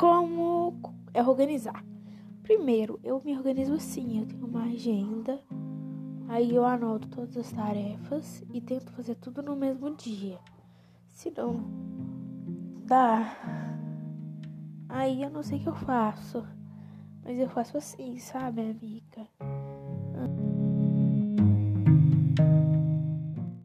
como é organizar. Primeiro, eu me organizo assim, eu tenho uma agenda, aí eu anoto todas as tarefas e tento fazer tudo no mesmo dia. Se não dá, aí eu não sei o que eu faço. Mas eu faço assim, sabe, amiga?